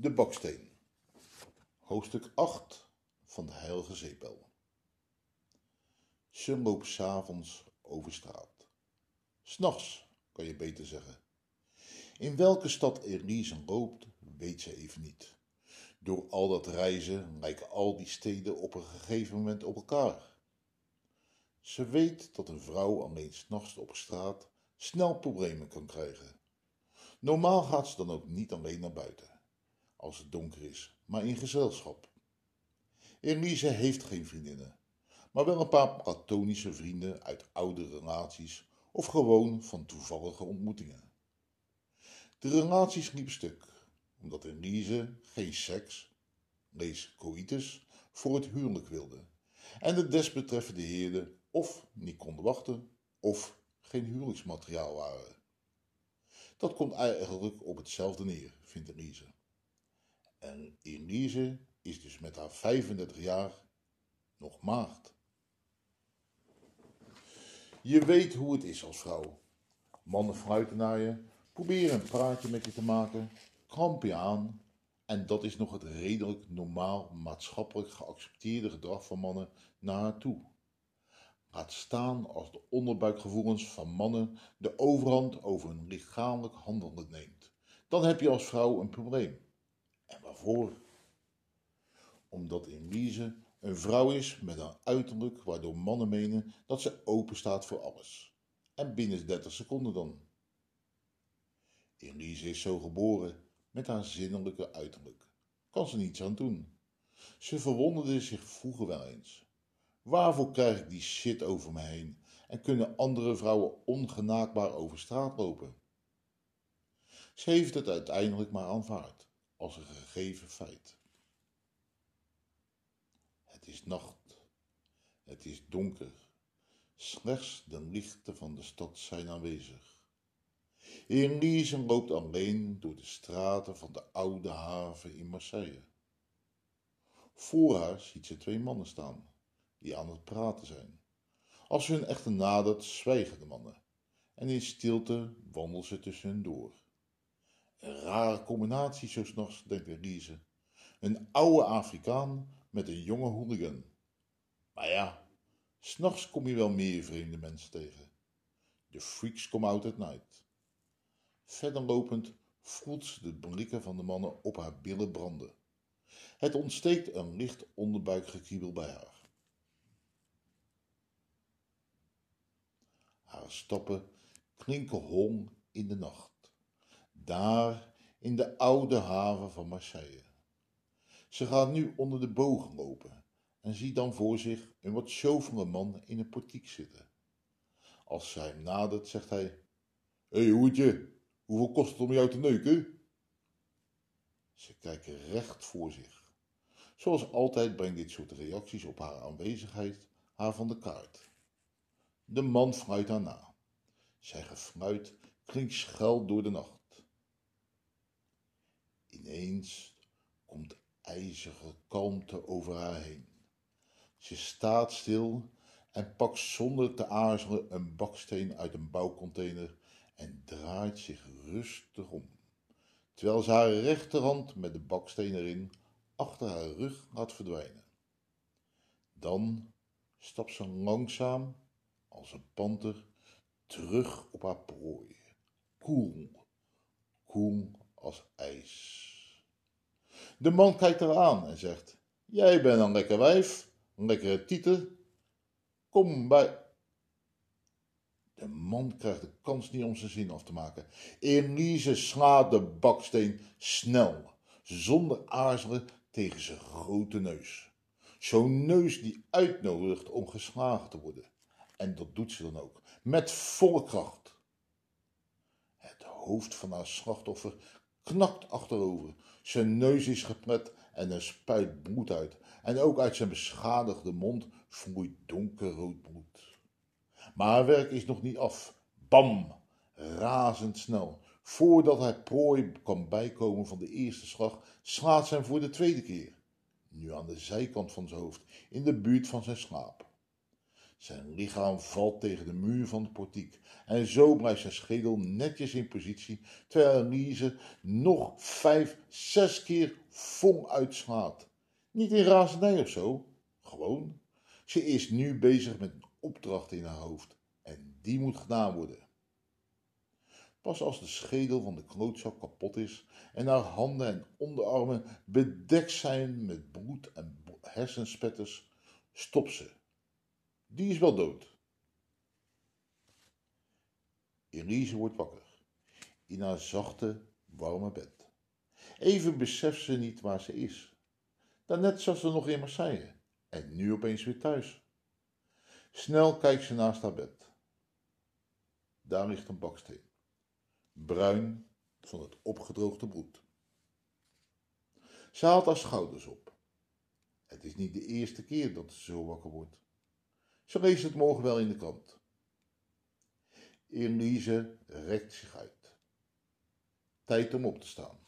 De baksteen. Hoofdstuk 8 van de Heilige Zeepel. Ze loopt s'avonds over straat. S'nachts, kan je beter zeggen. In welke stad Elise loopt, weet ze even niet. Door al dat reizen lijken al die steden op een gegeven moment op elkaar. Ze weet dat een vrouw alleen s'nachts op straat snel problemen kan krijgen. Normaal gaat ze dan ook niet alleen naar buiten als het donker is, maar in gezelschap. Elise heeft geen vriendinnen, maar wel een paar platonische vrienden uit oude relaties of gewoon van toevallige ontmoetingen. De relaties liepen stuk, omdat Elise geen seks, lees coitus, voor het huwelijk wilde en de desbetreffende heerden of niet konden wachten of geen huwelijksmateriaal waren. Dat komt eigenlijk op hetzelfde neer, vindt Elise. En Elise is dus met haar 35 jaar nog maagd. Je weet hoe het is als vrouw. Mannen fluiten naar je, proberen een praatje met je te maken, kramp je aan. En dat is nog het redelijk normaal maatschappelijk geaccepteerde gedrag van mannen naar haar toe. Laat staan als de onderbuikgevoelens van mannen de overhand over hun lichamelijk handelen neemt. Dan heb je als vrouw een probleem. En waarvoor? Omdat Elise een vrouw is met een uiterlijk waardoor mannen menen dat ze open staat voor alles. En binnen 30 seconden dan. Elise is zo geboren met haar zinnelijke uiterlijk. Kan ze niets aan doen. Ze verwonderde zich vroeger wel eens. Waarvoor krijg ik die shit over me heen en kunnen andere vrouwen ongenaakbaar over straat lopen? Ze heeft het uiteindelijk maar aanvaard als een gegeven feit. Het is nacht. Het is donker. Slechts de lichten van de stad zijn aanwezig. Elise loopt alleen door de straten van de oude haven in Marseille. Voor haar ziet ze twee mannen staan, die aan het praten zijn. Als ze hun echter nadert, zwijgen de mannen, en in stilte wandelen ze tussen hen door. Een rare combinatie zo s'nachts, denkt Elise. Een oude Afrikaan met een jonge hooligan. Maar ja, s'nachts kom je wel meer vreemde mensen tegen. De freaks come out at night. Verder lopend voelt ze de blikken van de mannen op haar billen branden. Het ontsteekt een licht onderbuikgekriebel bij haar. Haar stappen klinken hong in de nacht daar in de oude haven van Marseille. Ze gaat nu onder de bogen lopen en ziet dan voor zich een wat sjovele man in een portiek zitten. Als zij hem nadert, zegt hij: Hé, hey, hoedje, hoeveel kost het om jou te neuken? Ze kijken recht voor zich. Zoals altijd brengt dit soort reacties op haar aanwezigheid haar van de kaart. De man fluit haar na. Zijn gefluit klinkt schel door de nacht. Ineens komt ijzige kalmte over haar heen. Ze staat stil en pakt zonder te aarzelen een baksteen uit een bouwcontainer en draait zich rustig om, terwijl ze haar rechterhand met de baksteen erin achter haar rug laat verdwijnen. Dan stapt ze langzaam, als een panter, terug op haar prooi, koel, koel als ijs. De man kijkt haar aan en zegt: Jij bent een lekker wijf, een lekkere titel. Kom bij. De man krijgt de kans niet om zijn zin af te maken. Elise slaat de baksteen snel, zonder aarzelen tegen zijn grote neus. Zo'n neus die uitnodigt om geslagen te worden. En dat doet ze dan ook, met volle kracht. Het hoofd van haar slachtoffer knakt achterover. Zijn neus is geplet en er spuit bloed uit. En ook uit zijn beschadigde mond vloeit donkerrood bloed. Maar haar werk is nog niet af. Bam! Razendsnel. Voordat hij prooi kan bijkomen van de eerste slag, slaat ze hem voor de tweede keer. Nu aan de zijkant van zijn hoofd, in de buurt van zijn slaap. Zijn lichaam valt tegen de muur van de portiek en zo blijft zijn schedel netjes in positie, terwijl Elise nog vijf, zes keer vong uitslaat. Niet in razernij of zo, gewoon. Ze is nu bezig met een opdracht in haar hoofd en die moet gedaan worden. Pas als de schedel van de klootzak kapot is en haar handen en onderarmen bedekt zijn met bloed en hersenspetters, stopt ze. Die is wel dood. Elise wordt wakker, in haar zachte, warme bed. Even beseft ze niet waar ze is. Daarnet zat ze nog in Marseille en nu opeens weer thuis. Snel kijkt ze naast haar bed. Daar ligt een baksteen, bruin van het opgedroogde bloed. Ze haalt haar schouders op. Het is niet de eerste keer dat ze zo wakker wordt. Ze leest het morgen wel in de krant. Elise rekt zich uit. Tijd om op te staan.